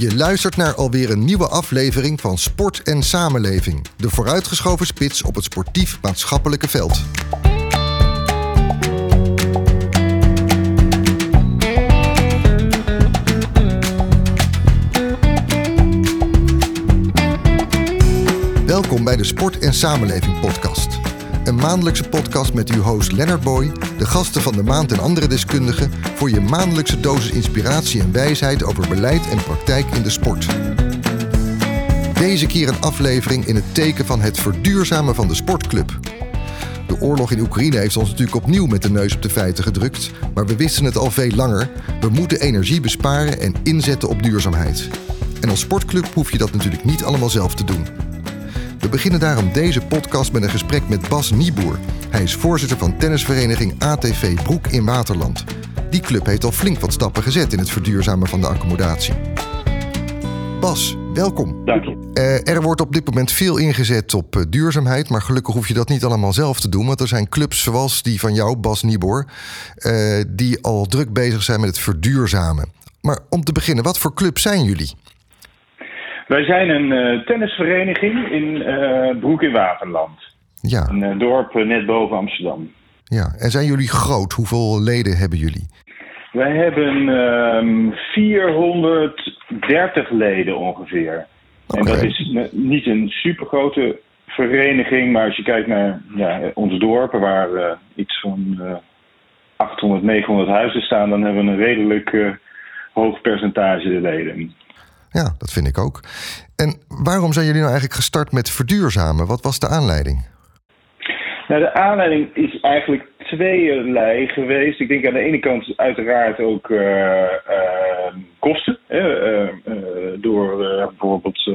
Je luistert naar alweer een nieuwe aflevering van Sport en Samenleving. De vooruitgeschoven spits op het sportief-maatschappelijke veld. Welkom bij de Sport en Samenleving podcast. Een maandelijkse podcast met uw host Leonard Boy, de gasten van de maand en andere deskundigen voor je maandelijkse dosis inspiratie en wijsheid over beleid en praktijk in de sport. Deze keer een aflevering in het teken van het verduurzamen van de sportclub. De oorlog in Oekraïne heeft ons natuurlijk opnieuw met de neus op de feiten gedrukt, maar we wisten het al veel langer. We moeten energie besparen en inzetten op duurzaamheid. En als sportclub hoef je dat natuurlijk niet allemaal zelf te doen. We beginnen daarom deze podcast met een gesprek met Bas Nieboer. Hij is voorzitter van tennisvereniging ATV Broek in Waterland. Die club heeft al flink wat stappen gezet in het verduurzamen van de accommodatie. Bas, welkom. Dank je. Uh, er wordt op dit moment veel ingezet op uh, duurzaamheid, maar gelukkig hoef je dat niet allemaal zelf te doen. Want er zijn clubs zoals die van jou, Bas Nieboer, uh, die al druk bezig zijn met het verduurzamen. Maar om te beginnen, wat voor club zijn jullie? Wij zijn een uh, tennisvereniging in uh, Broek in Waterland. Ja. Een uh, dorp net boven Amsterdam. Ja, en zijn jullie groot? Hoeveel leden hebben jullie? Wij hebben um, 430 leden ongeveer. Okay. En dat is niet een supergrote vereniging, maar als je kijkt naar ja, ons dorp, waar iets van 800, 900 huizen staan, dan hebben we een redelijk hoog percentage de leden. Ja, dat vind ik ook. En waarom zijn jullie nou eigenlijk gestart met verduurzamen? Wat was de aanleiding? Nou, de aanleiding is eigenlijk tweeërlei geweest. Ik denk aan de ene kant uiteraard ook kosten. Door bijvoorbeeld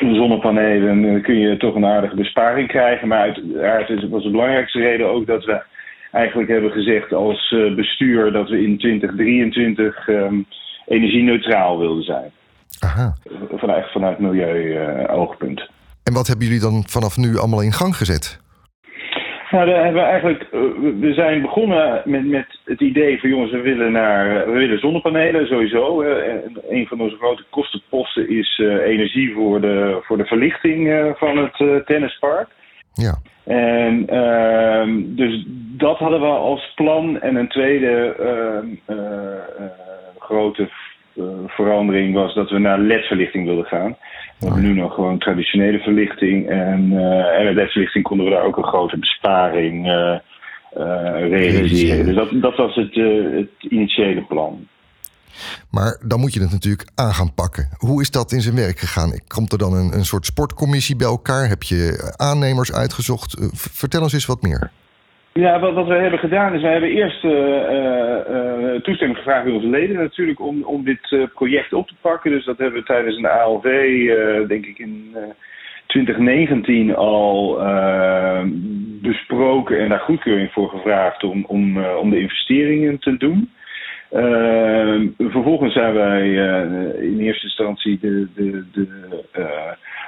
zonnepanelen kun je toch een aardige besparing krijgen. Maar uiteraard was de belangrijkste reden ook dat we eigenlijk hebben gezegd als bestuur dat we in 2023 um, energie-neutraal wilden zijn. Aha. Vanuit, vanuit milieu-oogpunt. en wat hebben jullie dan vanaf nu allemaal in gang gezet? Nou, daar hebben we eigenlijk. We zijn begonnen met, met het idee van jongens, we willen naar. We willen zonnepanelen sowieso. En een van onze grote kostenposten is uh, energie voor de, voor de verlichting uh, van het tennispark. Ja. En uh, dus dat hadden we als plan. En een tweede grote verandering was dat we naar LED-verlichting wilden gaan. We hebben nu nog gewoon traditionele verlichting. En, en met LED-verlichting konden we daar ook een grote besparing uh, realiseren. Dus dat, dat was het, het initiële plan. Maar dan moet je het natuurlijk aan gaan pakken. Hoe is dat in zijn werk gegaan? Komt er dan een, een soort sportcommissie bij elkaar? Heb je aannemers uitgezocht? Vertel ons eens wat meer. Ja, wat, wat we hebben gedaan is, wij hebben eerst uh, uh, toestemming gevraagd bij onze leden natuurlijk om, om dit project op te pakken. Dus dat hebben we tijdens een ALV, denk ik in 2019 al besproken en daar goedkeuring voor gevraagd om, om, om de investeringen te doen. vervolgens zijn wij in eerste instantie de, de, de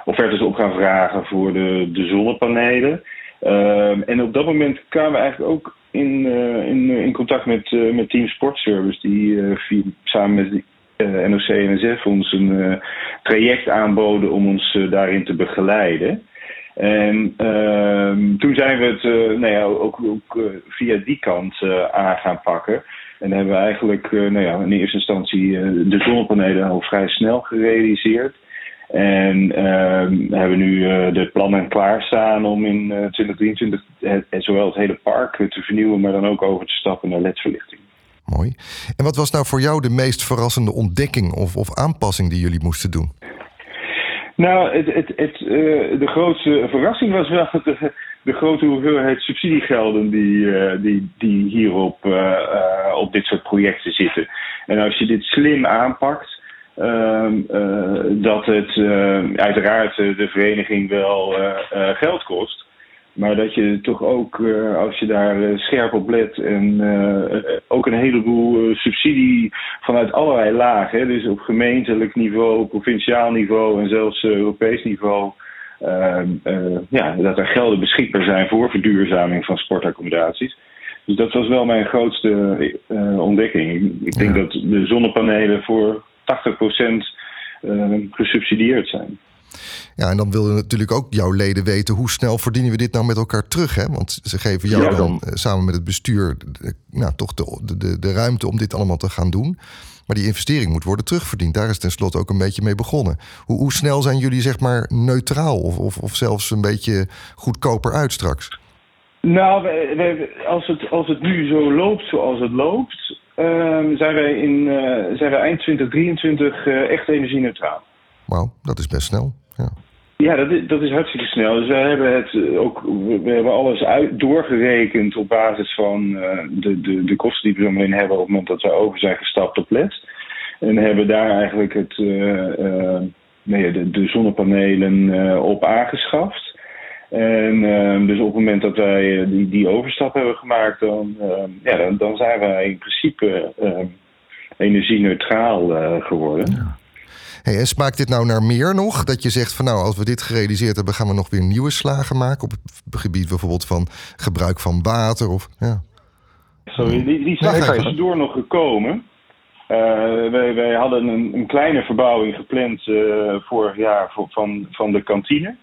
offertes op gaan vragen voor de, de zonnepanelen. Um, en op dat moment kwamen we eigenlijk ook in, uh, in, in contact met, uh, met Team Sportservice, die uh, via, samen met de NOC en NSF ons een traject aanboden om ons daarin te begeleiden. En ehm, toen zijn we het nou ja, ook, ook via die kant aan gaan pakken. En hebben we eigenlijk nou ja, in eerste instantie de zonnepanelen al vrij snel gerealiseerd. En uh, hebben nu uh, de plannen klaarstaan om in uh, 2023 het, zowel het hele park te vernieuwen, maar dan ook over te stappen naar ledverlichting. Mooi. En wat was nou voor jou de meest verrassende ontdekking of, of aanpassing die jullie moesten doen? Nou, het, het, het, de grootste verrassing was wel de, de grote hoeveelheid subsidiegelden die, die, die hier op, op dit soort projecten zitten. En als je dit slim aanpakt, Uh, uh, dat het uh, uiteraard de vereniging wel geld kost. Maar dat je toch ook, als je daar scherp op let en ook een heleboel subsidie vanuit allerlei lagen, hè, dus op gemeentelijk niveau, provinciaal niveau en zelfs Europees niveau, ehm, ja, dat er gelden beschikbaar zijn voor verduurzaming van sportaccommodaties. Dus dat was wel mijn grootste ontdekking. Ik denk ja. dat de zonnepanelen voor 80% gesubsidieerd zijn. Ja, en dan willen natuurlijk ook jouw leden weten hoe snel verdienen we dit nou met elkaar terug. Hè? Want ze geven jou dan, samen met het bestuur nou, toch de, de, de ruimte om dit allemaal te gaan doen. Maar die investering moet worden terugverdiend. Daar is tenslotte ook een beetje mee begonnen. Hoe, hoe snel zijn jullie zeg maar neutraal of, of, of zelfs een beetje goedkoper uit straks? Nou, als, het, als het nu zo loopt zoals het loopt, zijn, wij in, uh, zijn wij eind 2023 uh, eh, echt energie-neutraal. Wauw, dat is best snel. Ja. Ja, dat is, dat is hartstikke snel. Dus we hebben het eh, ook, we hebben alles uit, doorgerekend op basis van de, de, de kosten die we zo meteen hebben op het moment dat we over zijn gestapt op LED. En hebben daar eigenlijk het, nee, de, de zonnepanelen op aangeschaft. En uh, dus op het moment dat wij eh, die, die overstap hebben gemaakt, dan, uh, ja, dan, dan, zijn wij in principe uh, energie-neutraal uh, geworden. Ja. Hey, en smaakt dit nou naar meer nog? Dat je zegt van nou, als we dit gerealiseerd hebben, gaan we nog weer nieuwe slagen maken op het gebied bijvoorbeeld van gebruik van water of ja. Sorry, die, die zijn er tussendoor nog gekomen. wij, wij hadden een, een kleine verbouwing gepland vorig jaar voor, van, van de kantine.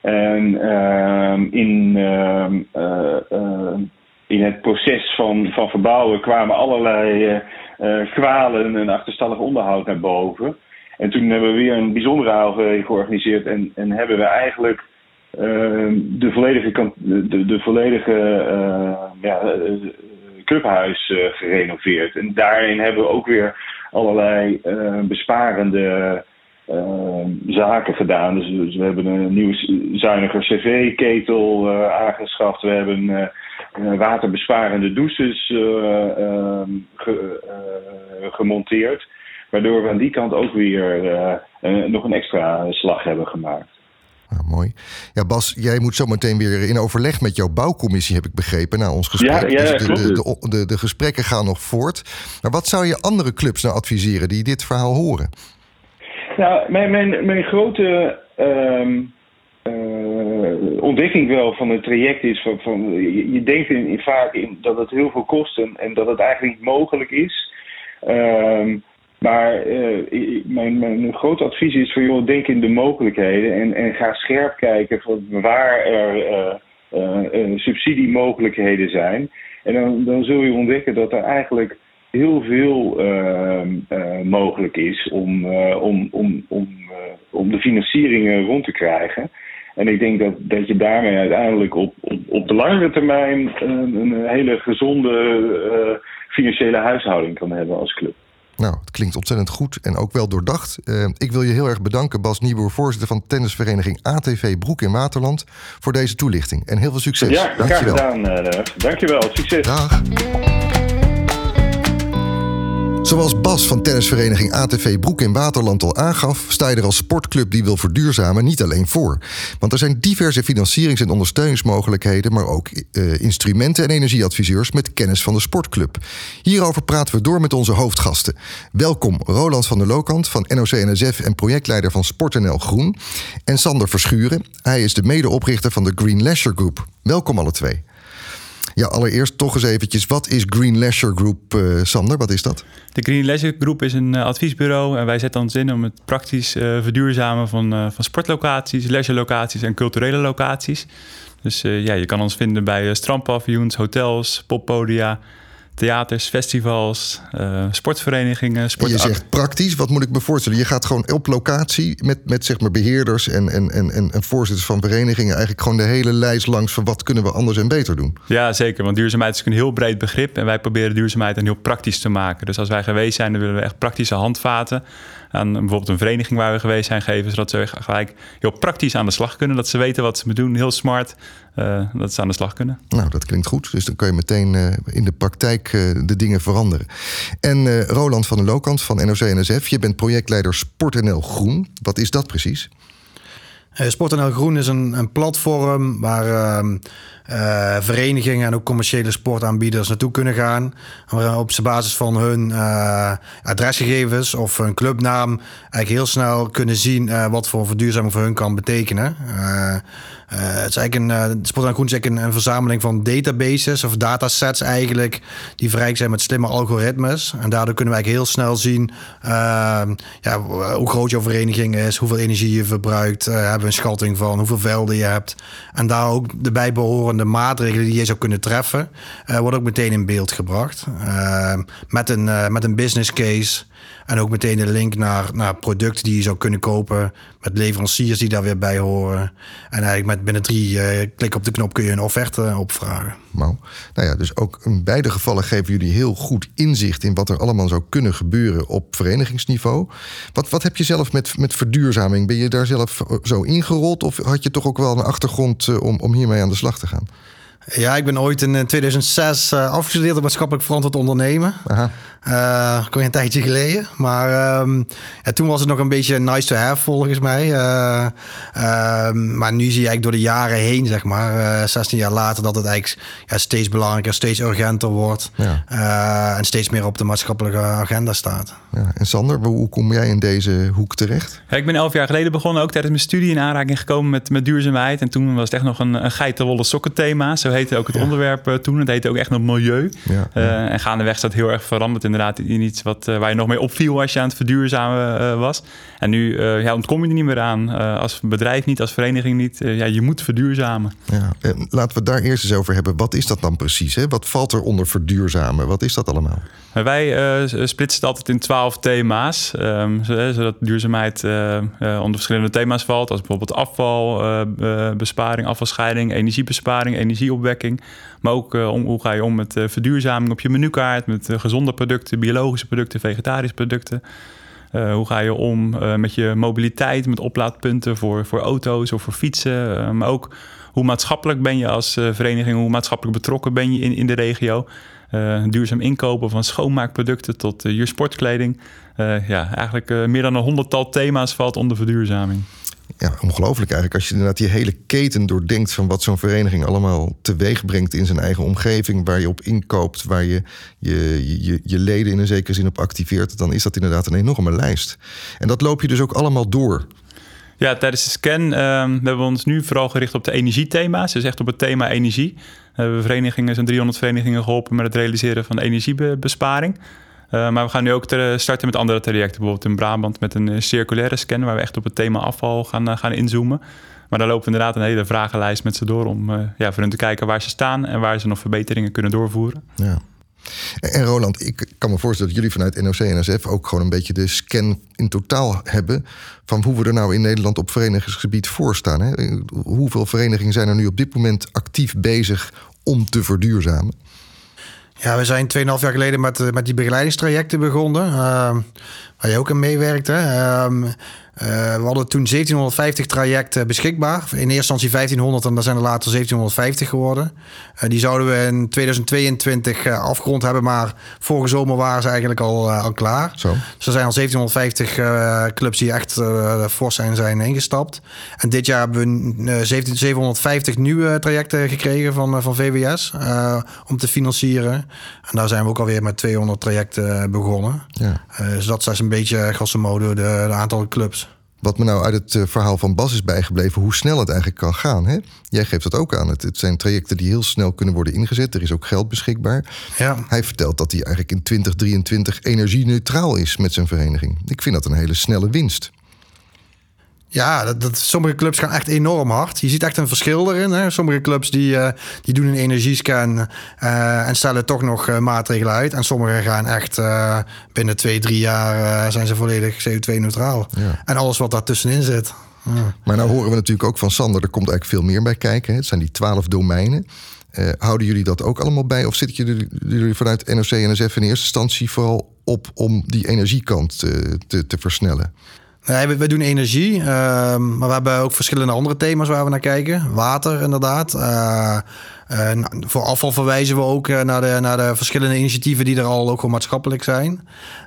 En ehm, in, ehm, eh, eh, in het proces van, van verbouwen kwamen allerlei eh, kwalen en achterstallig onderhoud naar boven. En toen hebben we weer een bijzondere ALV georganiseerd en, en hebben we eigenlijk ehm, de volledige, de, de volledige ja, clubhuis gerenoveerd. En daarin hebben we ook weer allerlei besparende zaken gedaan. Dus, dus, we hebben een nieuwe zuiniger cv-ketel uh, aangeschaft. We hebben uh, waterbesparende douches ehm, ge, gemonteerd. Waardoor we aan die kant ook weer nog een extra slag hebben gemaakt. Nou, mooi. Ja, Bas, jij moet zo meteen weer in overleg met jouw bouwcommissie, heb ik begrepen, na ons gesprek. Ja, ja, dus de, de, de, de, gesprekken gaan nog voort. Maar wat zou je andere clubs nou adviseren die dit verhaal horen? Nou, mijn, mijn, mijn grote uh, ontdekking wel van het traject is van, van je, denkt in, vaak in dat het heel veel kost en, dat het eigenlijk niet mogelijk is. Uh, maar uh, mijn, mijn grote advies is voor joh, denk in de mogelijkheden en, en ga scherp kijken van waar er uh, subsidiemogelijkheden zijn. En dan, dan zul je ontdekken dat er eigenlijk heel veel ehm, eh, mogelijk is om, eh, om, om, om, eh, om de financieringen rond te krijgen. En ik denk dat, dat je daarmee uiteindelijk op, op, op de langere termijn een, een hele gezonde financiële huishouding kan hebben als club. Nou, het klinkt ontzettend goed en ook wel doordacht. ik wil je heel erg bedanken, Bas Nieboer, voorzitter van tennisvereniging ATV Broek in Waterland, voor deze toelichting. En heel veel succes. Ja, graag gedaan. Uh, dankjewel. Succes. Dag. Zoals Bas van tennisvereniging ATV Broek in Waterland al aangaf, sta je er als sportclub die wil verduurzamen niet alleen voor. Want er zijn diverse financierings- en ondersteuningsmogelijkheden, maar ook uh, instrumenten en energieadviseurs met kennis van de sportclub. Hierover praten we door met onze hoofdgasten. Welkom Roland van der Lokant van NOC-NSF en projectleider van SportNL Groen. En Sander Verschuren, hij is de medeoprichter van de Green Leisure Group. Welkom alle twee. Ja, allereerst toch eens eventjes, wat is Green Leisure Group, uh, Sander? Wat is dat? De Green Leisure Group is een uh, adviesbureau en wij zetten ons in om het praktisch uh, verduurzamen van, van sportlocaties, leisurelocaties en culturele locaties. Dus ja, je kan ons vinden bij strandpaviljoens, hotels, poppodia, theaters, festivals, uh, sportverenigingen. Sport... je zegt praktisch, wat moet ik me voorstellen? Je gaat gewoon op locatie met, met zeg maar beheerders en, en, en, en voorzitters van verenigingen... eigenlijk gewoon de hele lijst langs van wat kunnen we anders en beter doen. Ja, zeker. Want duurzaamheid is een heel breed begrip. En wij proberen duurzaamheid dan heel praktisch te maken. Dus als wij geweest zijn, dan willen we echt praktische handvaten aan bijvoorbeeld een vereniging waar we geweest zijn geven, zodat ze gelijk heel praktisch aan de slag kunnen. Dat ze weten wat ze moeten doen, heel smart, uh, dat ze aan de slag kunnen. Nou, dat klinkt goed. Dus dan kun je meteen uh, in de praktijk uh, de dingen veranderen. En Roland van der Lokant van NOC-NSF, je bent projectleider SportNL Groen. Wat is dat precies? SportNL Groen is een, een platform waar ehm, uh, verenigingen en ook commerciële sportaanbieders naartoe kunnen gaan. Op basis van hun uh, adresgegevens of hun clubnaam eigenlijk heel snel kunnen zien wat voor verduurzaming voor hun kan betekenen. Het is eigenlijk een, uh, en Groen is eigenlijk een, een, verzameling van databases of datasets eigenlijk, die vrij zijn met slimme algoritmes. En daardoor kunnen wij heel snel zien ja, hoe groot jouw vereniging is, hoeveel energie je verbruikt, hebben we een schatting van hoeveel velden je hebt. En daar ook de bijbehorende maatregelen die je zou kunnen treffen, wordt ook meteen in beeld gebracht. met, een, met een business case. En ook meteen de link naar, naar producten die je zou kunnen kopen. Met leveranciers die daar weer bij horen. En eigenlijk met binnen drie uh, klik op de knop kun je een offerte opvragen. Nou, nou ja, dus ook in beide gevallen geven jullie heel goed inzicht in wat er allemaal zou kunnen gebeuren op verenigingsniveau. Wat, wat heb je zelf met, met verduurzaming? Ben je daar zelf zo ingerold? Of had je toch ook wel een achtergrond uh, om, om hiermee aan de slag te gaan? Ja, ik ben ooit in 2006 uh, afgestudeerd op maatschappelijk verantwoord ondernemen. Aha. Uh, kon je een tijdje geleden. Maar um, ja, toen was het nog een beetje nice to have volgens mij. Uh, uh, maar nu zie je eigenlijk door de jaren heen, zeg maar, 16 jaar later, dat het eigenlijk ja, steeds belangrijker, steeds urgenter wordt. Ja. en steeds meer op de maatschappelijke agenda staat. Ja. En Sander, hoe kom jij in deze hoek terecht? Ja, ik ben elf jaar geleden begonnen, ook tijdens mijn studie in aanraking gekomen met, met duurzaamheid. En toen was het echt nog een, een geitenwolle sokken thema. Zo heette ook het onderwerp toen. Het heette ook echt nog milieu. en gaandeweg is dat heel erg veranderd inderdaad in iets wat, uh, waar je nog mee opviel als je aan het verduurzamen uh, was. En nu ja, ontkom je er niet meer aan. als bedrijf niet, als vereniging niet. ja, je moet verduurzamen. Ja, laten we het daar eerst eens over hebben. Wat is dat dan precies? Hè? Wat valt er onder verduurzamen? Wat is dat allemaal? Wij splitsen het altijd in twaalf thema's. Um, zodat duurzaamheid onder verschillende thema's valt. Als bijvoorbeeld afval, besparing, afvalscheiding, energiebesparing, energieopwekking. Maar ook om, hoe ga je om met verduurzaming op je menukaart, met gezonde producten, biologische producten, vegetarische producten. Hoe ga je om met je mobiliteit, met oplaadpunten voor, voor auto's of voor fietsen. Maar ook hoe maatschappelijk ben je als vereniging, hoe maatschappelijk betrokken ben je in, in de regio. duurzaam inkopen van schoonmaakproducten tot je sportkleding. ja, eigenlijk meer dan een honderdtal thema's valt onder verduurzaming ja, ongelooflijk eigenlijk. Als je inderdaad die hele keten doordenkt van wat zo'n vereniging allemaal teweeg brengt in zijn eigen omgeving, waar je op inkoopt, waar je je, je je leden in een zekere zin op activeert, dan is dat inderdaad een enorme lijst. En dat loop je dus ook allemaal door. Ja, tijdens de scan um, hebben we ons nu vooral gericht op de energiethema's. Dus echt op het thema energie. We hebben verenigingen, zo'n 300 verenigingen geholpen met het realiseren van energiebesparing. Uh, maar we gaan nu ook starten met andere trajecten. Bijvoorbeeld in Brabant met een eh, circulaire scan... waar we echt op het thema afval gaan, gaan inzoomen. Maar daar lopen we inderdaad een hele vragenlijst met ze door... om ja, voor hen te kijken waar ze staan... en waar ze nog verbeteringen kunnen doorvoeren. Ja. En Roland, ik kan me voorstellen dat jullie vanuit NOC en NSF ook gewoon een beetje de scan in totaal hebben van hoe we er nou in Nederland op verenigingsgebied voor staan. Hè? Hoeveel verenigingen zijn er nu op dit moment actief bezig om te verduurzamen? Ja, we zijn 2,5 jaar geleden met, eh, met die begeleidingstrajecten begonnen. Uh, waar je ook aan meewerkte. We hadden toen 1750 trajecten beschikbaar. In eerste instantie 1500 en dan zijn er later 1750 geworden. Uh, die zouden we in 2022 uh, afgerond hebben, maar vorige zomer waren ze eigenlijk al, al klaar. Zo. Dus er zijn al 1750 clubs die echt fors zijn, zijn ingestapt. En dit jaar hebben we 17, 750 nieuwe trajecten gekregen van, van VWS om te financieren. En daar zijn we ook alweer met 200 trajecten begonnen. Ja. dus dat is een beetje grosso modo de, de aantal clubs. Wat me nou uit het eh, verhaal van Bas is bijgebleven, hoe snel het eigenlijk kan gaan. Hè? Jij geeft dat ook aan. Het, het, zijn trajecten die heel snel kunnen worden ingezet. Er is ook geld beschikbaar. Ja. Hij vertelt dat hij eigenlijk in 2023 energie-neutraal is met zijn vereniging. Ik vind dat een hele snelle winst. Ja, dat, dat, sommige clubs gaan echt enorm hard. Je ziet echt een verschil erin. Hè? Sommige clubs die, uh, die doen een energiescan uh, en stellen toch nog uh, maatregelen uit. En sommige gaan echt binnen twee, drie jaar zijn ze volledig CO2-neutraal. Ja. En alles wat daartussenin zit. Ja. Maar nou horen we natuurlijk ook van Sander, er komt eigenlijk veel meer bij kijken. Hè? Het zijn die twaalf domeinen. houden jullie dat ook allemaal bij? Of zitten jullie, jullie vanuit NOC en NSF in eerste instantie vooral op om die energiekant te, te versnellen? Nee, we, we doen energie, uh, maar we hebben ook verschillende andere thema's waar we naar kijken. Water, inderdaad. Uh, nou, voor afval verwijzen we ook naar, de, naar de verschillende initiatieven die er al ook maatschappelijk zijn.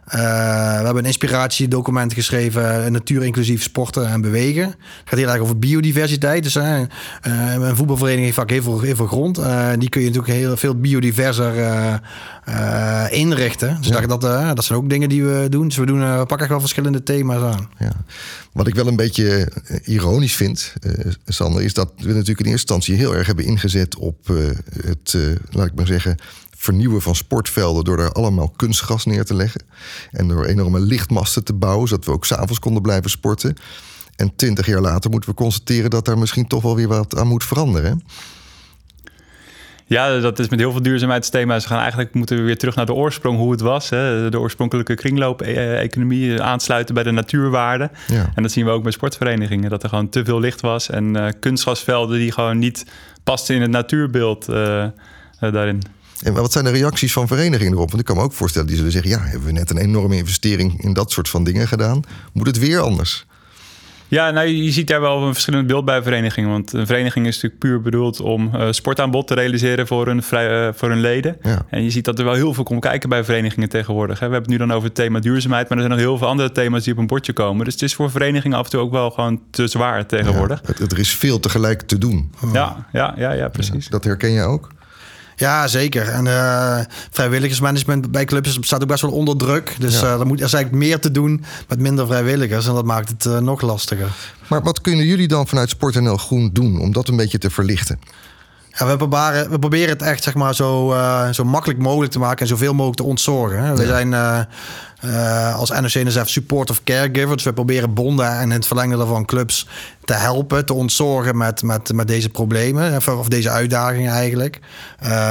we hebben een inspiratiedocument geschreven, natuur inclusief sporten en bewegen. Het gaat heel erg over biodiversiteit. Dus een voetbalvereniging heeft vaak heel veel, heel veel grond. die kun je natuurlijk heel veel biodiverser inrichten. Dus dat, dat zijn ook dingen die we doen. Dus we, doen, pakken echt wel verschillende thema's aan. Ja. Wat ik wel een beetje ironisch vind, Sander, is dat we natuurlijk in eerste instantie heel erg hebben ingezet op uh, het, laat ik maar zeggen, vernieuwen van sportvelden door daar allemaal kunstgras neer te leggen. En door enorme lichtmasten te bouwen, zodat we ook s'avonds konden blijven sporten. En twintig jaar later moeten we constateren dat daar misschien toch wel weer wat aan moet veranderen. Ja, dat is met heel veel duurzaamheidsthema's. We gaan eigenlijk moeten we weer terug naar de oorsprong, hoe het was. Hè? De oorspronkelijke kringloop-economie, aansluiten bij de natuurwaarden. Ja. En dat zien we ook bij sportverenigingen, dat er gewoon te veel licht was. En uh, kunstgrasvelden die gewoon niet pasten in het natuurbeeld uh, daarin. En wat zijn de reacties van verenigingen erop? Want ik kan me ook voorstellen, die zullen zeggen... ja, hebben we net een enorme investering in dat soort van dingen gedaan. Moet het weer anders? Ja, nou, je ziet daar wel een verschillend beeld bij verenigingen. Want een vereniging is natuurlijk puur bedoeld om uh, sportaanbod te realiseren voor hun, vrij, uh, voor hun leden. En je ziet dat er wel heel veel komt kijken bij verenigingen tegenwoordig. Hè. We hebben het nu dan over het thema duurzaamheid, maar er zijn nog heel veel andere thema's die op een bordje komen. Dus het is voor verenigingen af en toe ook wel gewoon te zwaar tegenwoordig. Ja, er is veel tegelijk te doen. Ja, ja, ja, ja precies. dat herken je ook? Ja, zeker. En uh, vrijwilligersmanagement bij clubs staat ook best wel onder druk. Dus ja. uh, er, moet, er is eigenlijk meer te doen met minder vrijwilligers. En dat maakt het uh, nog lastiger. Maar wat kunnen jullie dan vanuit SportNL Groen doen om dat een beetje te verlichten? Ja, we, proberen, we proberen het echt zeg maar, zo, zo makkelijk mogelijk te maken en zoveel mogelijk te ontzorgen. Hè. We zijn uh, als NOC-NSF support of caregiver. Dus we proberen bonden en in het verlengde daarvan clubs te helpen, te ontzorgen met, met, met deze problemen. Of deze uitdagingen eigenlijk.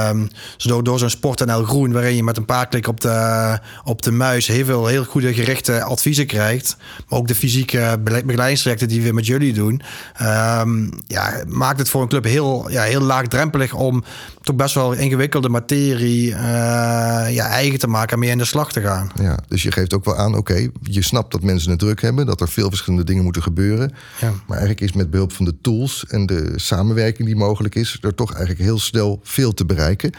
Um, dus door, door zo'n Sport NL Groen, waarin je met een paar klikken op de, op de muis heel veel heel goede gerichte adviezen krijgt. Maar ook de fysieke begeleidingstrajecten die we met jullie doen. Um, ja, maakt het voor een club heel, ja, heel laagdrempelig om toch best wel ingewikkelde materie uh, ja, eigen te maken en mee aan de slag te gaan. Ja, dus je geeft ook wel aan, oké, je snapt dat mensen het druk hebben, dat er veel verschillende dingen moeten gebeuren. Ja. Maar eigenlijk is met behulp van de tools en de samenwerking die mogelijk is, er toch eigenlijk heel snel veel te bereiken.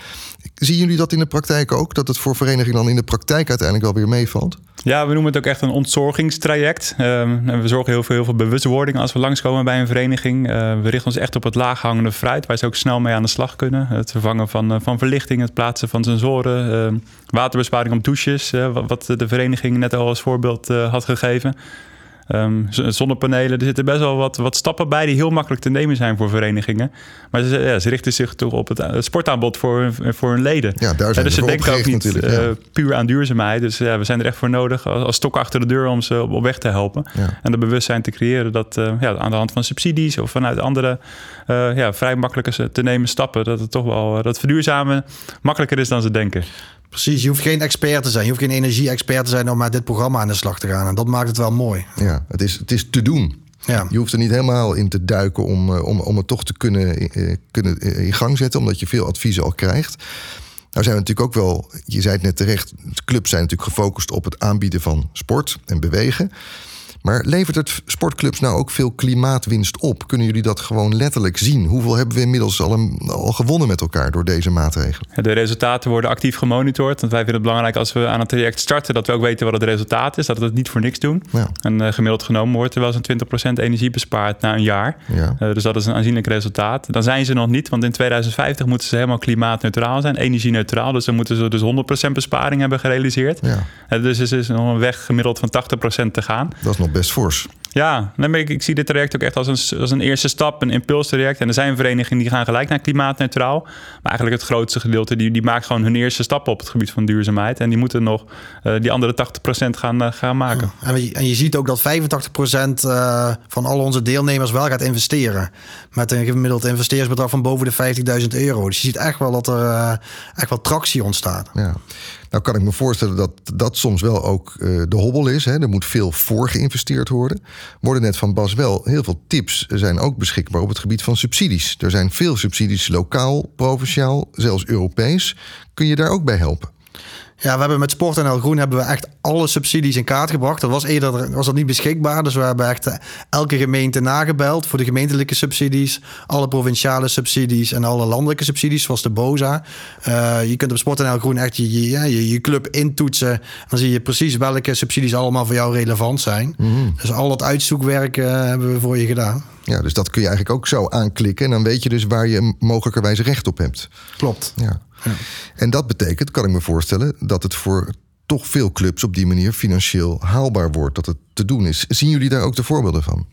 Zien jullie dat in de praktijk ook? Dat het voor verenigingen dan in de praktijk uiteindelijk wel weer meevalt? Ja, we noemen het ook echt een ontzorgingstraject. Um, en we zorgen heel veel, heel veel bewustwording als we langskomen bij een vereniging. Uh, we richten ons echt op het laaghangende fruit, waar ze ook snel mee aan de slag kunnen. Het vervangen van, uh, van verlichting, het plaatsen van sensoren, uh, waterbesparing op douches, wat de vereniging net al als voorbeeld had gegeven. Um, zonnepanelen. Er zitten best wel wat, wat stappen bij die heel makkelijk te nemen zijn voor verenigingen. Maar ze, ja, ze richten zich toch op het, sportaanbod voor, voor hun leden. Ja, daar zijn dus ze denken ook niet uh, puur aan duurzaamheid. Dus ja, we zijn er echt voor nodig als, als stok achter de deur om ze op, weg te helpen. Ja. En de bewustzijn te creëren dat uh, ja, aan de hand van subsidies of vanuit andere uh, ja, vrij makkelijke te nemen stappen, dat het toch wel dat verduurzamen makkelijker is dan ze denken. Precies, je hoeft geen expert te zijn. Je hoeft geen energie-expert te zijn om met dit programma aan de slag te gaan. En dat maakt het wel mooi. Ja, het is, het is te doen. Ja. Je hoeft er niet helemaal in te duiken om, om, om het toch te kunnen, uh, kunnen in gang zetten, omdat je veel adviezen al krijgt. Nou zijn we natuurlijk ook wel, je zei het net terecht, de clubs zijn natuurlijk gefocust op het aanbieden van sport en bewegen. Maar levert het sportclubs nou ook veel klimaatwinst op? Kunnen jullie dat gewoon letterlijk zien? Hoeveel hebben we inmiddels al, een, al gewonnen met elkaar door deze maatregelen? De resultaten worden actief gemonitord. Want wij vinden het belangrijk als we aan het traject starten... dat we ook weten wat het resultaat is. Dat we het niet voor niks doen. Ja. En uh, gemiddeld genomen wordt er wel zo'n 20% energie bespaard na een jaar. Ja. Uh, dus dat is een aanzienlijk resultaat. Dan zijn ze nog niet, want in 2050 moeten ze helemaal klimaatneutraal zijn. Energie-neutraal. Dus dan moeten ze dus 100% besparing hebben gerealiseerd. Ja. Uh, dus er is nog een weg gemiddeld van 80% te gaan. Dat is nog best fors. Ja, ik, ik zie dit traject ook echt als een, als een eerste stap, een impulstraject. En er zijn verenigingen die gaan gelijk naar klimaatneutraal. Maar eigenlijk het grootste gedeelte, die, die maakt gewoon hun eerste stap op het gebied van duurzaamheid. En die moeten nog uh, die andere 80% gaan, uh, gaan maken. En je, en je ziet ook dat 85% uh, eh, van al onze deelnemers wel gaat investeren. Met een gemiddeld investeringsbedrag van boven de 50.000 euro. Dus je ziet echt wel dat er echt wel tractie ontstaat. Ja. Nou kan ik me voorstellen dat dat soms wel ook uh, de hobbel is. Hè. Er moet veel voor geïnvesteerd worden. Worden net van Bas wel heel veel tips zijn ook beschikbaar op het gebied van subsidies. Er zijn veel subsidies lokaal, provinciaal, zelfs Europees. Kun je daar ook bij helpen? Ja, we hebben met Sport NL Groen hebben we echt alle subsidies in kaart gebracht. Dat was eerder was dat niet beschikbaar. Dus we hebben echt eh, elke gemeente nagebeld voor de gemeentelijke subsidies, alle provinciale subsidies en alle landelijke subsidies, zoals de BOZA. Uh, je kunt op Sport NL Groen echt je, je, je, club intoetsen. Dan zie je precies welke subsidies allemaal voor jou relevant zijn. Mm Dus al dat uitzoekwerk uh, hebben we voor je gedaan. Ja, dus dat kun je eigenlijk ook zo aanklikken. En dan weet je dus waar je mogelijkerwijs recht op hebt. Klopt. Ja. Ja. En dat betekent, kan ik me voorstellen, dat het voor toch veel clubs op die manier financieel haalbaar wordt. Dat het te doen is. Zien jullie daar ook de voorbeelden van?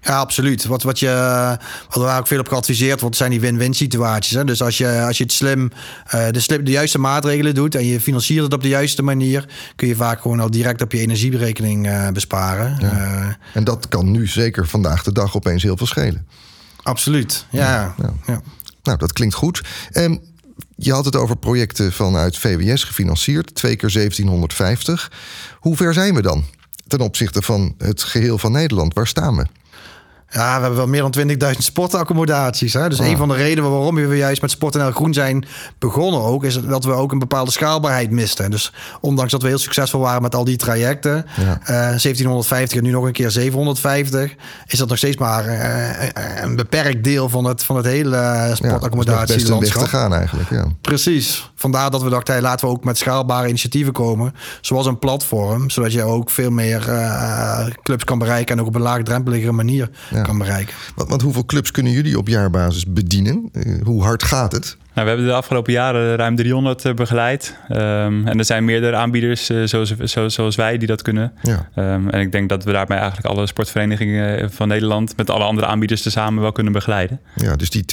Ja, absoluut. Wat, wat, je, wat waar ook veel op geadviseerd wordt, zijn die win-win situaties. Hè? Dus als je, als je het slim, uh, de, slim, de juiste maatregelen doet en je financiert het op de juiste manier, kun je vaak gewoon al direct op je energieberekening uh, besparen. Ja. Uh, en dat kan nu zeker vandaag de dag opeens heel veel schelen. Absoluut, ja. ja. ja. Nou, dat klinkt goed. Um, je had het over projecten vanuit VWS gefinancierd, twee keer 1750. Hoe ver zijn we dan ten opzichte van het geheel van Nederland? Waar staan we? Ja, we hebben wel meer dan 20.000 sportaccommodaties. Hè? Dus oh. een van de redenen waarom we juist met Sport NL Groen zijn begonnen ook... is dat we ook een bepaalde schaalbaarheid misten. Dus ondanks dat we heel succesvol waren met al die trajecten... Ja. Uh, 1750 en nu nog een keer 750... is dat nog steeds maar uh, een beperkt deel van het, van het hele sportaccommodatie. Ja, te gaan eigenlijk, ja. Precies. Vandaar dat we dachten, hey, laten we ook met schaalbare initiatieven komen. Zoals een platform, zodat je ook veel meer uh, clubs kan bereiken... en ook op een laagdrempelige manier kan bereiken. Want, want, hoeveel clubs kunnen jullie op jaarbasis bedienen? Uh, hoe hard gaat het? Nou, we hebben de afgelopen jaren ruim 300 uh, begeleid. Um, en er zijn meerdere aanbieders uh, zoals, zo, zoals wij die dat kunnen. Ja. Um, en ik denk dat we daarmee eigenlijk alle sportverenigingen van Nederland... met alle andere aanbieders tezamen wel kunnen begeleiden. Ja, dus die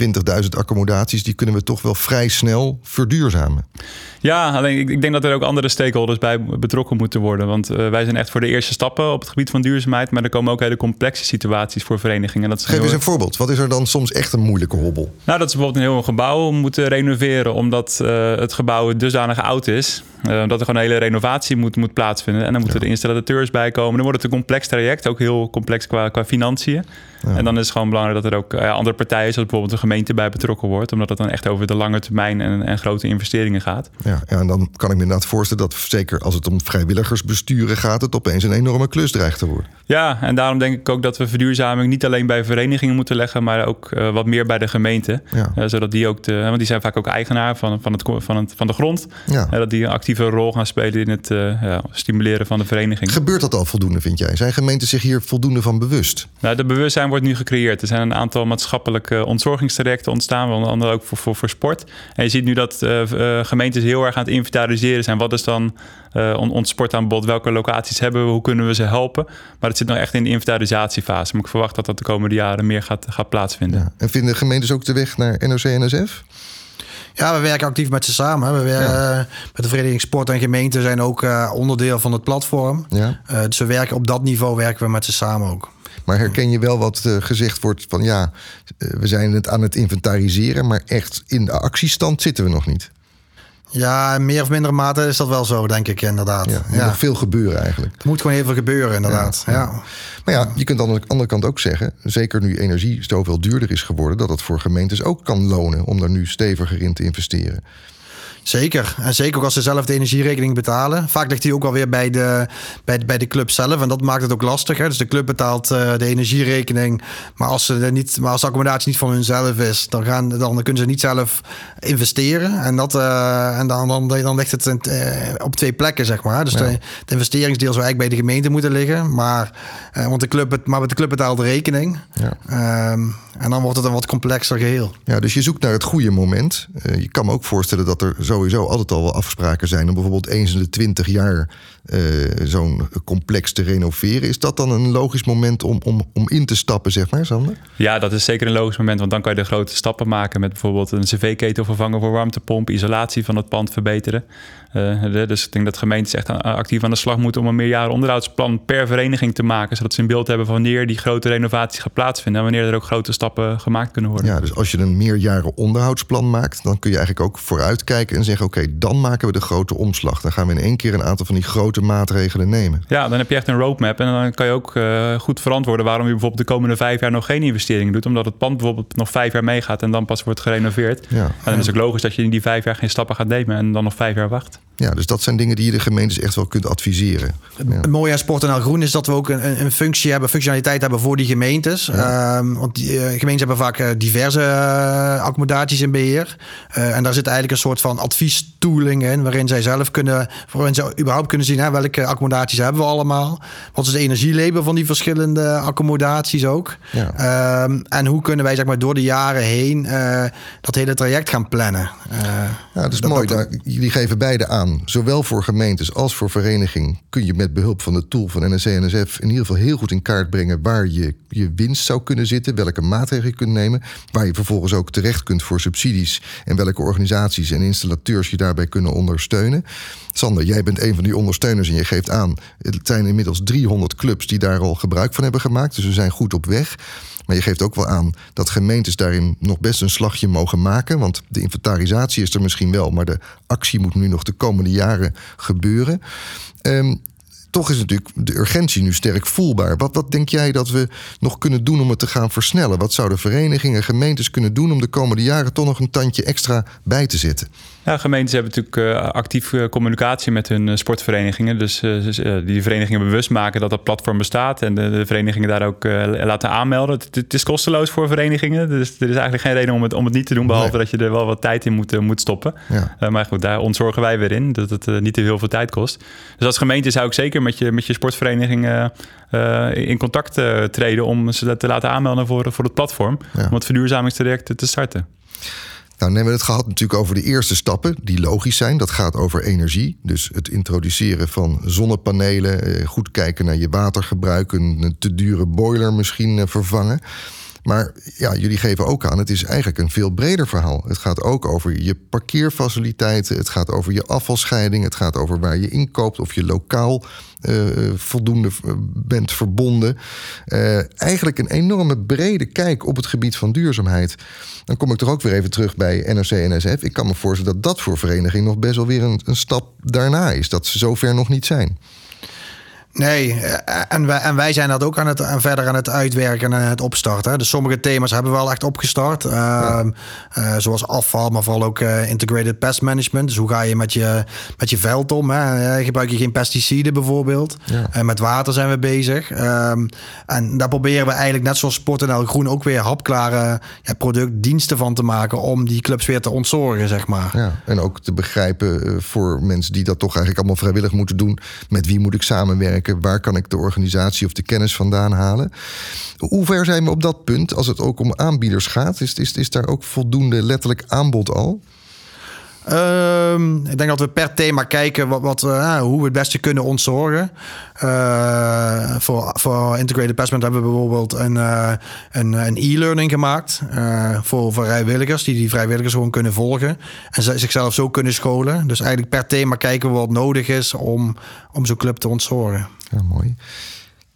20.000 accommodaties... die kunnen we toch wel vrij snel verduurzamen. Ja, alleen ik, ik, denk dat er ook andere stakeholders bij betrokken moeten worden. Want uh, wij zijn echt voor de eerste stappen op het gebied van duurzaamheid. Maar er komen ook hele complexe situaties voor verenigingen. Dat Geef eens een voorbeeld. Wat is er dan soms echt een moeilijke hobbel? Nou, dat is bijvoorbeeld een heel gebouw moeten renoveren. Omdat uh, het gebouw dusdanig oud is. Uh, dat er gewoon een hele renovatie moet, moet plaatsvinden. En dan moeten ja. de installateurs bij komen. Dan wordt het een complex traject. Ook heel complex qua, qua financiën. Ja. En dan is het gewoon belangrijk dat er ook uh, andere partijen, zoals bijvoorbeeld de gemeente, bij betrokken wordt. Omdat het dan echt over de lange termijn en, en grote investeringen gaat. Ja, ja, en dan kan ik me inderdaad voorstellen dat zeker als het om vrijwilligersbesturen gaat, het opeens een enorme klus dreigt te worden. Ja, en daarom denk ik ook dat we verduurzaming niet alleen bij verenigingen moeten leggen, maar ook uh, wat meer bij de gemeente. Ja. Zodat die ook, de, want die zijn vaak ook eigenaar van, van, het, van, het, van de grond. Ja. dat die een actieve rol gaan spelen in het ja, stimuleren van de vereniging. Gebeurt dat al voldoende, vind jij? Zijn gemeenten zich hier voldoende van bewust? Nou, de bewustzijn wordt nu gecreëerd. Er zijn een aantal maatschappelijke ontzorgingstrajecten ontstaan, onder andere ook voor, voor, voor sport. En je ziet nu dat uh, gemeentes heel erg aan het inventariseren zijn. Wat is dan uh, ons sportaanbod? Welke locaties hebben we? Hoe kunnen we ze helpen? Maar het zit nog echt in de inventarisatiefase. Maar ik verwacht dat dat de komende jaren meer gaat, gaat plaatsvinden. Ja. En vinden gemeentes ook de weg naar NOC-NSF? Ja, we werken actief met ze samen. We werken, ja. met de Vereniging Sport en Gemeente zijn ook uh, onderdeel van het platform. Ja. Uh, dus we werken op dat niveau werken we met ze samen ook. Maar herken je wel wat uh, gezegd wordt van ja, we zijn het aan het inventariseren, maar echt in de actiestand zitten we nog niet. Ja, meer of mindere mate is dat wel zo, denk ik inderdaad. Ja, er moet ja. nog veel gebeuren eigenlijk. Er moet gewoon heel veel gebeuren, inderdaad. Ja, ja. Maar ja, je kunt aan de andere kant ook zeggen... zeker nu energie zoveel duurder is geworden... dat het voor gemeentes ook kan lonen om daar nu steviger in te investeren. Zeker. En zeker ook als ze zelf de energierekening betalen. Vaak ligt die ook alweer bij de, bij, de, bij de club zelf. En dat maakt het ook lastig. Hè? Dus de club betaalt uh, de energierekening. Maar als, ze niet, maar als de accommodatie niet van hunzelf is, dan, gaan, dan kunnen ze niet zelf investeren. En, dat, uh, en dan, dan, dan ligt het uh, op twee plekken, zeg maar. Dus ja. de, het investeringsdeel zou eigenlijk bij de gemeente moeten liggen. Maar, want de club, maar de club betaalt de rekening. Ja. Um, en dan wordt het een wat complexer geheel. Ja, dus je zoekt naar het goede moment. je kan me ook voorstellen dat er zo sowieso altijd al wel afspraken zijn om bijvoorbeeld eens in de twintig jaar uh, zo'n complex te renoveren. Is dat dan een logisch moment om, om, om in te stappen, zeg maar, Sander? Ja, dat is zeker een logisch moment, want dan kan je de grote stappen maken met bijvoorbeeld een cv-ketel vervangen voor warmtepomp, isolatie van het pand verbeteren. Uh, dus ik denk dat gemeentes echt actief aan de slag moeten om een meerjaren onderhoudsplan per vereniging te maken, zodat ze een beeld hebben van wanneer die grote renovatie gaat plaatsvinden en wanneer er ook grote stappen gemaakt kunnen worden. Ja, dus als je een meerjaren onderhoudsplan maakt, dan kun je eigenlijk ook vooruitkijken en zeggen: oké, okay, dan maken we de grote omslag. Dan gaan we in één keer een aantal van die grote maatregelen nemen. Ja, dan heb je echt een roadmap en dan kan je ook uh, goed verantwoorden waarom je bijvoorbeeld de komende vijf jaar nog geen investeringen doet, omdat het pand bijvoorbeeld nog vijf jaar meegaat en dan pas wordt gerenoveerd. Ja. En dan is het ook logisch dat je in die vijf jaar geen stappen gaat nemen en dan nog vijf jaar wacht. Ja, dus dat zijn dingen die je de gemeentes echt wel kunt adviseren. Ja. Het mooie aan Sport Groen is dat we ook een, een functie hebben, functionaliteit hebben voor die gemeentes. Um, want die, uh, gemeentes hebben vaak uh, diverse uh, accommodaties in beheer. en daar zit eigenlijk een soort van adviestooling in, waarin zij zelf kunnen, waarin ze überhaupt kunnen zien hè, welke accommodaties hebben we allemaal. Wat is de energielabel van die verschillende accommodaties ook. Ja. Um, en hoe kunnen wij zeg maar door de jaren heen dat hele traject gaan plannen. ja, dat is dat, mooi. Dat, jullie geven beide aan Zowel voor gemeentes als voor vereniging kun je met behulp van de tool van NSC en NSF in ieder geval heel goed in kaart brengen waar je je winst zou kunnen zitten, welke maatregelen je kunt nemen, waar je vervolgens ook terecht kunt voor subsidies en welke organisaties en installateurs je daarbij kunnen ondersteunen. Sander, jij bent een van die ondersteuners en je geeft aan, het zijn inmiddels 300 clubs die daar al gebruik van hebben gemaakt, dus we zijn goed op weg. Maar je geeft ook wel aan dat gemeentes daarin nog best een slagje mogen maken. Want de inventarisatie is er misschien wel, maar de actie moet nu nog de komende jaren gebeuren. Um, toch is natuurlijk de urgentie nu sterk voelbaar. Wat, wat denk jij dat we nog kunnen doen om het te gaan versnellen? Wat zouden verenigingen, gemeentes kunnen doen om de komende jaren toch nog een tandje extra bij te zetten? Ja, gemeentes hebben natuurlijk uh, actief uh, communicatie met hun uh, sportverenigingen. Dus die verenigingen bewust maken dat dat platform bestaat. En de, de verenigingen daar ook laten aanmelden. Het, het, is kosteloos voor verenigingen. Dus er is eigenlijk geen reden om het, om het niet te doen. Behalve nee. dat je er wel wat tijd in moet, moet stoppen. Ja. maar goed, daar ontzorgen wij weer in. Dat het niet te heel veel tijd kost. Dus als gemeente zou ik zeker met je, met je sportverenigingen in contact treden. Om ze te laten aanmelden voor, voor het platform. Ja. Om het verduurzamingstraject te starten. Nou, we het gehad natuurlijk over de eerste stappen, die logisch zijn. Dat gaat over energie. Dus het introduceren van zonnepanelen, goed kijken naar je watergebruik, een te dure boiler misschien vervangen. Maar ja, jullie geven ook aan, het is eigenlijk een veel breder verhaal. Het gaat ook over je parkeerfaciliteiten, het gaat over je afvalscheiding, het gaat over waar je inkoopt, of je lokaal uh, voldoende bent verbonden. Uh, eigenlijk een enorme brede kijk op het gebied van duurzaamheid. Dan kom ik toch ook weer even terug bij NRC en NSF. Ik kan me voorstellen dat dat voor vereniging nog best wel weer een, een stap daarna is. Dat ze zover nog niet zijn. Nee, eh, en wij, en wij zijn dat ook aan het, en verder aan het uitwerken en het opstarten. Dus sommige thema's hebben we wel echt opgestart. Ja. Uh, zoals afval, maar vooral ook uh, integrated pest management. Dus hoe ga je met je, met je veld om? Hè? Gebruik je geen pesticiden bijvoorbeeld? Ja. En met water zijn we bezig. Um, en daar proberen we eigenlijk net zoals Sport Groen ook weer hapklare ja, productdiensten van te maken om die clubs weer te ontzorgen, zeg maar. Ja, en ook te begrijpen voor mensen die dat toch eigenlijk allemaal vrijwillig moeten doen. Met wie moet ik samenwerken? Waar kan ik de organisatie of de kennis vandaan halen. Hoe ver zijn we op dat punt als het ook om aanbieders gaat? Is, is, is daar ook voldoende letterlijk aanbod al? Um, ik denk dat we per thema kijken wat, wat, uh, hoe we het beste kunnen ontzorgen. Uh, voor, voor Integrated Passment hebben we bijvoorbeeld een, uh, een, e-learning gemaakt. voor vrijwilligers, die die vrijwilligers gewoon kunnen volgen. En zichzelf zo kunnen scholen. Dus eigenlijk per thema kijken we wat nodig is om, om zo'n club te ontzorgen. Ja, mooi.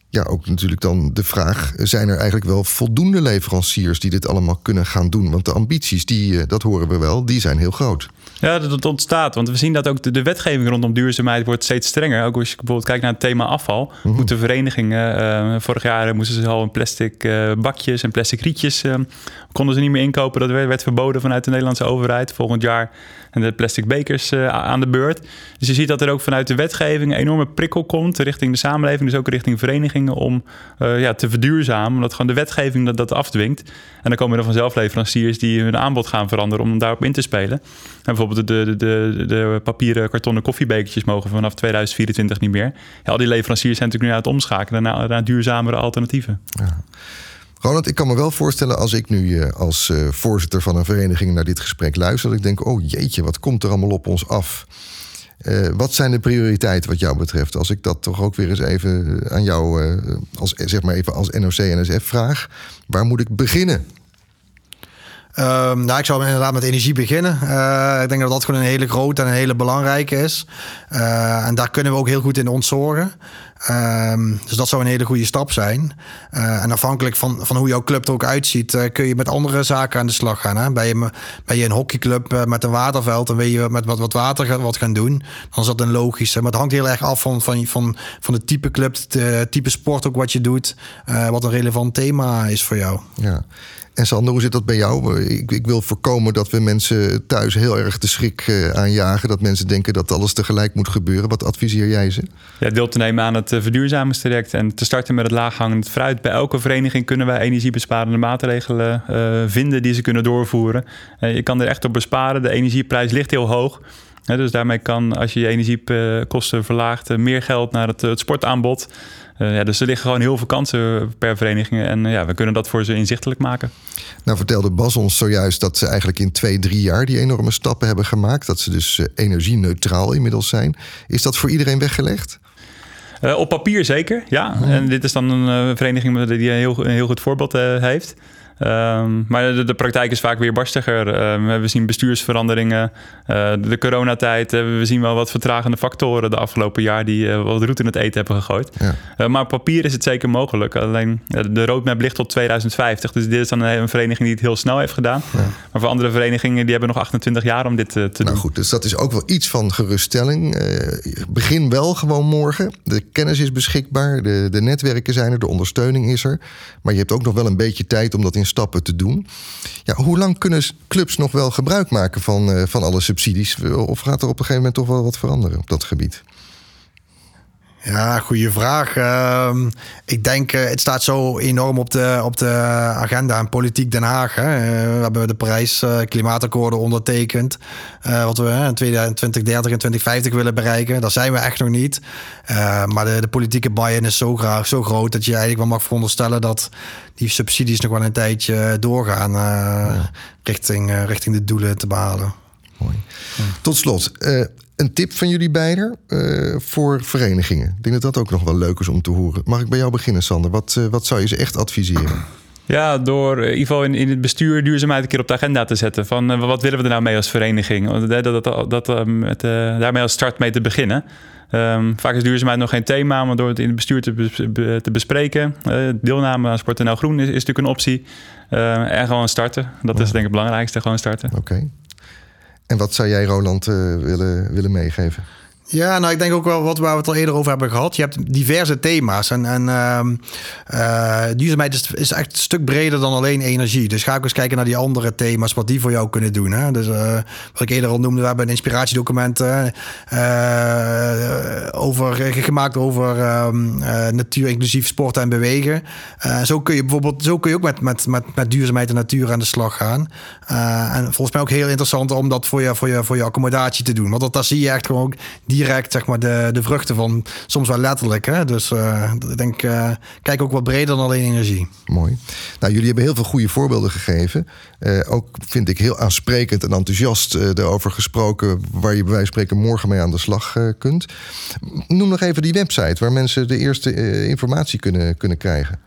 Ja, ook natuurlijk dan de vraag: zijn er eigenlijk wel voldoende leveranciers die dit allemaal kunnen gaan doen? Want de ambities, die, dat horen we wel, die zijn heel groot. Ja, dat ontstaat. Want we zien dat ook de, de, wetgeving rondom duurzaamheid wordt steeds strenger. Ook als je bijvoorbeeld kijkt naar het thema afval. Mm Moeten verenigingen, uh, vorig jaar moesten ze al een plastic uh, bakjes en plastic rietjes... Uh, konden ze niet meer inkopen. Dat werd, werd, verboden vanuit de Nederlandse overheid. Volgend jaar en de plastic bekers aan de beurt. Dus je ziet dat er ook vanuit de wetgeving een enorme prikkel komt... richting de samenleving, dus ook richting verenigingen... om ja, te verduurzamen. Omdat gewoon de wetgeving dat, dat afdwingt. En dan komen er vanzelf leveranciers die hun aanbod gaan veranderen... om daarop in te spelen. En bijvoorbeeld de, de, de, de papieren kartonnen koffiebekertjes mogen vanaf 2024 niet meer. Al die leveranciers zijn natuurlijk nu aan het omschakelen naar, naar duurzamere alternatieven. Ja. Ronald, ik kan me wel voorstellen als ik nu uh, als uh, voorzitter van een vereniging naar dit gesprek luister, dat ik denk, oh jeetje, wat komt er allemaal op ons af? Uh, wat zijn de prioriteiten wat jou betreft? Als ik dat toch ook weer eens even aan jou, als, zeg maar even als NOC-NSF vraag, waar moet ik beginnen? Um, nou, ik zou inderdaad met energie beginnen. Uh, ik denk dat dat gewoon een hele grote en een hele belangrijke is. Uh, en daar kunnen we ook heel goed in ontzorgen. Um, dus dat zou een hele goede stap zijn. Uh, en afhankelijk van, van hoe jouw club er ook uitziet, kun je met andere zaken aan de slag gaan. Hè? Ben, je, ben je een hockeyclub met een waterveld en wil je met wat, wat water wat gaan doen, dan is dat een logische. Maar het hangt heel erg af van, van, van, van de type club, het type sport ook wat je doet, wat een relevant thema is voor jou. Ja. En Sander, hoe zit dat bij jou? Ik, ik, wil voorkomen dat we mensen thuis heel erg de schrik uh, aanjagen. Dat mensen denken dat alles tegelijk moet gebeuren. Wat adviseer jij ze? Ja, deel te nemen aan het verduurzamingstraject en te starten met het laaghangend fruit. Bij elke vereniging kunnen wij energiebesparende maatregelen uh, vinden die ze kunnen doorvoeren. Je kan er echt op besparen. De energieprijs ligt heel hoog dus daarmee kan, als je je energiekosten verlaagt, meer geld naar het sportaanbod. Uh, ja, dus er liggen gewoon heel veel kansen per vereniging. En uh, ja, we kunnen dat voor ze inzichtelijk maken. Nou vertelde Bas ons zojuist dat ze eigenlijk in twee, drie jaar die enorme stappen hebben gemaakt. Dat ze dus uh, energie-neutraal inmiddels zijn. Is dat voor iedereen weggelegd? op papier zeker, ja. En dit is dan een vereniging die een heel, een heel goed voorbeeld heeft. Um, maar de, de, praktijk is vaak weer barstiger. Um, we zien bestuursveranderingen. Uh, de coronatijd. Uh, we zien wel wat vertragende factoren de afgelopen jaar die uh, wat roet in het eten hebben gegooid. Ja. maar op papier is het zeker mogelijk. Alleen de roadmap ligt tot 2050. Dus dit is dan een, vereniging die het heel snel heeft gedaan. Ja. Maar voor andere verenigingen die hebben nog 28 jaar om dit te nou, doen. Nou goed, dus dat is ook wel iets van geruststelling. begin wel gewoon morgen. De kennis is beschikbaar. De, de netwerken zijn er. De ondersteuning is er. Maar je hebt ook nog wel een beetje tijd om dat in stappen te doen. Ja, hoe lang kunnen clubs nog wel gebruik maken van, uh, van alle subsidies? Of gaat er op een gegeven moment toch wel wat veranderen op dat gebied? Ja, goede vraag. Uh, ik denk, uh, het staat zo enorm op de, op de agenda in politiek Den Haag. Hè. Uh, we hebben de Parijs uh, klimaatakkoorden ondertekend. wat we in 2030 en 2050 willen bereiken. Daar zijn we echt nog niet. maar de, de politieke buy-in is zo, graag, zo groot dat je eigenlijk wel mag veronderstellen dat die subsidies nog wel een tijdje doorgaan ja. richting, richting de doelen te behalen. Mooi. Tot slot, een tip van jullie beiden uh, voor verenigingen. Ik denk dat dat ook nog wel leuk is om te horen. Mag ik bij jou beginnen, Sander? Wat, uh, wat zou je ze echt adviseren? Ja, door in ieder geval in, in het bestuur duurzaamheid een keer op de agenda te zetten. Van uh, wat willen we er nou mee als vereniging? Dat, dat, dat, dat met, daarmee als start mee te beginnen. Um, vaak is duurzaamheid nog geen thema, maar door het in het bestuur te, be, te bespreken. deelname aan Sport Groen is, is natuurlijk een optie. en gewoon starten. Dat is denk ik het belangrijkste, gewoon starten. Oké. En wat zou jij, Roland, uh, willen, willen meegeven? Ja, nou, ik denk ook wel wat waar we het al eerder over hebben gehad. Je hebt diverse thema's. En, en uh, duurzaamheid is, echt een stuk breder dan alleen energie. Dus ga ook eens kijken naar die andere thema's, wat die voor jou kunnen doen. Hè? Dus uh, wat ik eerder al noemde, we hebben een inspiratiedocument uh, over, gemaakt over um, natuur, inclusief sporten en bewegen. zo kun je bijvoorbeeld, zo kun je ook met, met, met, met duurzaamheid en natuur aan de slag gaan. en volgens mij ook heel interessant om dat voor je, voor je, voor je accommodatie te doen. Want dat, zie je echt gewoon die direct zeg maar, de, de vruchten van. Soms wel letterlijk. Hè? Dus uh, ik denk, uh, kijk ook wat breder dan alleen energie. Mooi. Nou, jullie hebben heel veel goede voorbeelden gegeven. Uh, ook vind ik heel aansprekend en enthousiast erover gesproken. Waar je bij wijze van spreken morgen mee aan de slag kunt. Noem nog even die website waar mensen de eerste informatie kunnen, kunnen krijgen.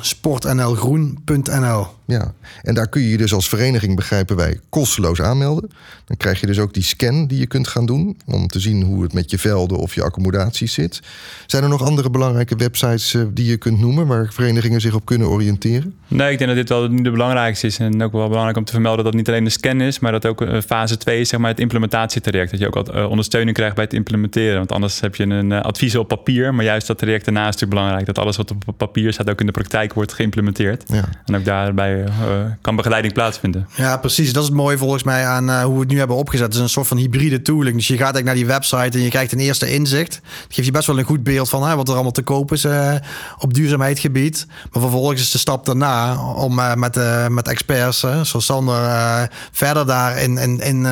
sportnlgroen.nl ja, en daar kun je je dus als vereniging, begrijpen wij, kosteloos aanmelden. Dan krijg je dus ook die scan die je kunt gaan doen om te zien hoe het met je velden of je accommodaties zit. Zijn er nog andere belangrijke websites uh, die je kunt noemen waar verenigingen zich op kunnen oriënteren? Nee, ik denk dat dit wel nu de belangrijkste is. En ook wel belangrijk om te vermelden dat het niet alleen de scan is, maar dat ook uh, fase 2 is, zeg maar, het implementatietraject. Dat je ook wat uh, ondersteuning krijgt bij het implementeren. Want anders heb je een advies op papier, maar juist dat traject daarnaast is natuurlijk belangrijk. Dat alles wat op papier staat ook in de praktijk wordt geïmplementeerd. Ja. En ook daarbij uh, kan begeleiding plaatsvinden. Ja, precies. Dat is het mooie volgens mij aan uh, hoe we het nu hebben opgezet. Het is een soort van hybride tooling. Dus je gaat eigenlijk naar die website en je krijgt een eerste inzicht. Dat geeft je best wel een goed beeld van hè, wat er allemaal te koop is uh, op duurzaamheidsgebied. Maar vervolgens is de stap daarna om met, met experts, zoals Sander, verder daarin in, in,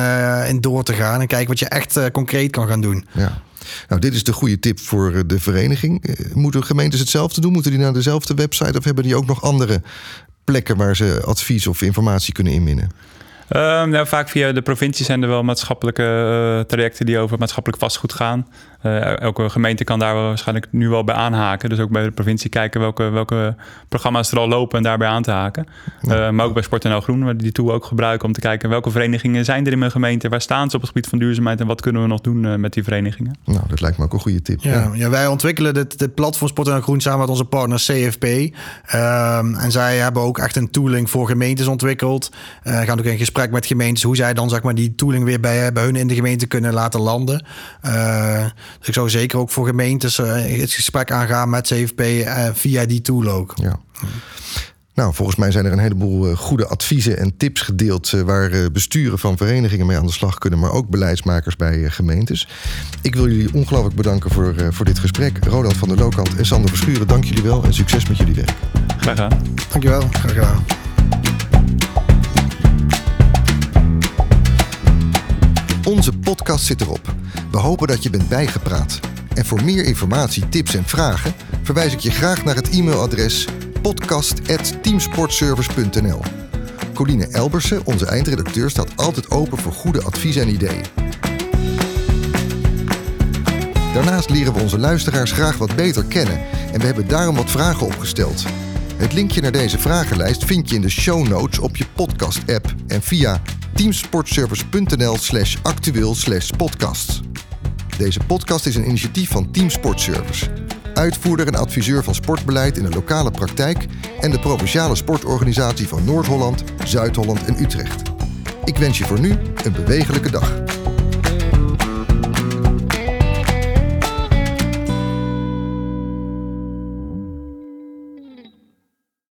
in door te gaan. En kijken wat je echt concreet kan gaan doen. Ja. Nou, dit is de goede tip voor de vereniging. Moeten gemeentes hetzelfde doen? Moeten die naar dezelfde website of hebben die ook nog andere plekken waar ze advies of informatie kunnen inwinnen? Um, nou, vaak via de provincie zijn er wel maatschappelijke uh, trajecten die over maatschappelijk vastgoed gaan. Uh, elke gemeente kan daar waarschijnlijk nu wel bij aanhaken. Dus ook bij de provincie kijken welke, welke programma's er al lopen en daarbij aan te haken. Uh, maar ook bij Sport NL Groen, waar die tool ook gebruiken om te kijken welke verenigingen zijn er in mijn gemeente, waar staan ze op het gebied van duurzaamheid en wat kunnen we nog doen met die verenigingen. Nou, dat lijkt me ook een goede tip. Ja, ja. wij ontwikkelen dit, dit platform Sport NL Groen samen met onze partner CFP. Um, ehm, en zij hebben ook echt een tooling voor gemeentes ontwikkeld. gaan ook in gesprek met gemeentes hoe zij dan zeg maar die tooling weer bij, bij hun in de gemeente kunnen laten landen. Dus ik zou zeker ook voor gemeentes uh, het gesprek aangaan met CFP uh, via die tool ook. Ja. Nou, volgens mij zijn er een heleboel uh, goede adviezen en tips gedeeld... Waar besturen van verenigingen mee aan de slag kunnen... maar ook beleidsmakers bij gemeentes. Ik wil jullie ongelooflijk bedanken voor, voor dit gesprek. Ronald van der Lokant en Sander Verschuren, dank jullie wel... en succes met jullie werk. Graag gedaan. Dankjewel, graag gedaan. Onze podcast zit erop. We hopen dat je bent bijgepraat. En voor meer informatie, tips en vragen... verwijs ik je graag naar het e-mailadres podcast.teamsportservice.nl. Coline Elbersen, onze eindredacteur, staat altijd open voor goede adviezen en ideeën. Daarnaast leren we onze luisteraars graag wat beter kennen en we hebben daarom wat vragen opgesteld. Het linkje naar deze vragenlijst vind je in de show notes op je podcast-app en via teamsportservice.nl slash actueel slash podcast. Deze podcast is een initiatief van Team Sportservice uitvoerder en adviseur van sportbeleid in de lokale praktijk en de provinciale sportorganisatie van Noord-Holland, Zuid-Holland en Utrecht. Ik wens je voor nu een bewegelijke dag.